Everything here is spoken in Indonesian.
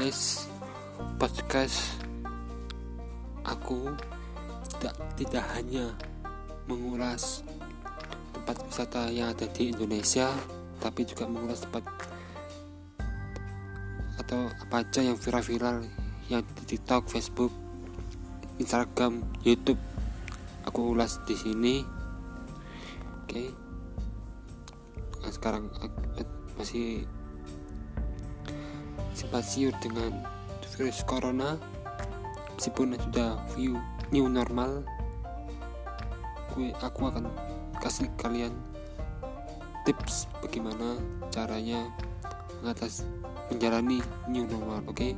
guys podcast aku tidak tidak hanya mengulas tempat wisata yang ada di Indonesia tapi juga mengulas tempat atau apa aja yang viral-viral yang di TikTok, Facebook, Instagram, YouTube aku ulas di sini oke okay. nah, sekarang masih siur dengan virus corona meskipun sudah view new normal gue aku akan kasih kalian tips bagaimana caranya mengatas menjalani new normal oke okay?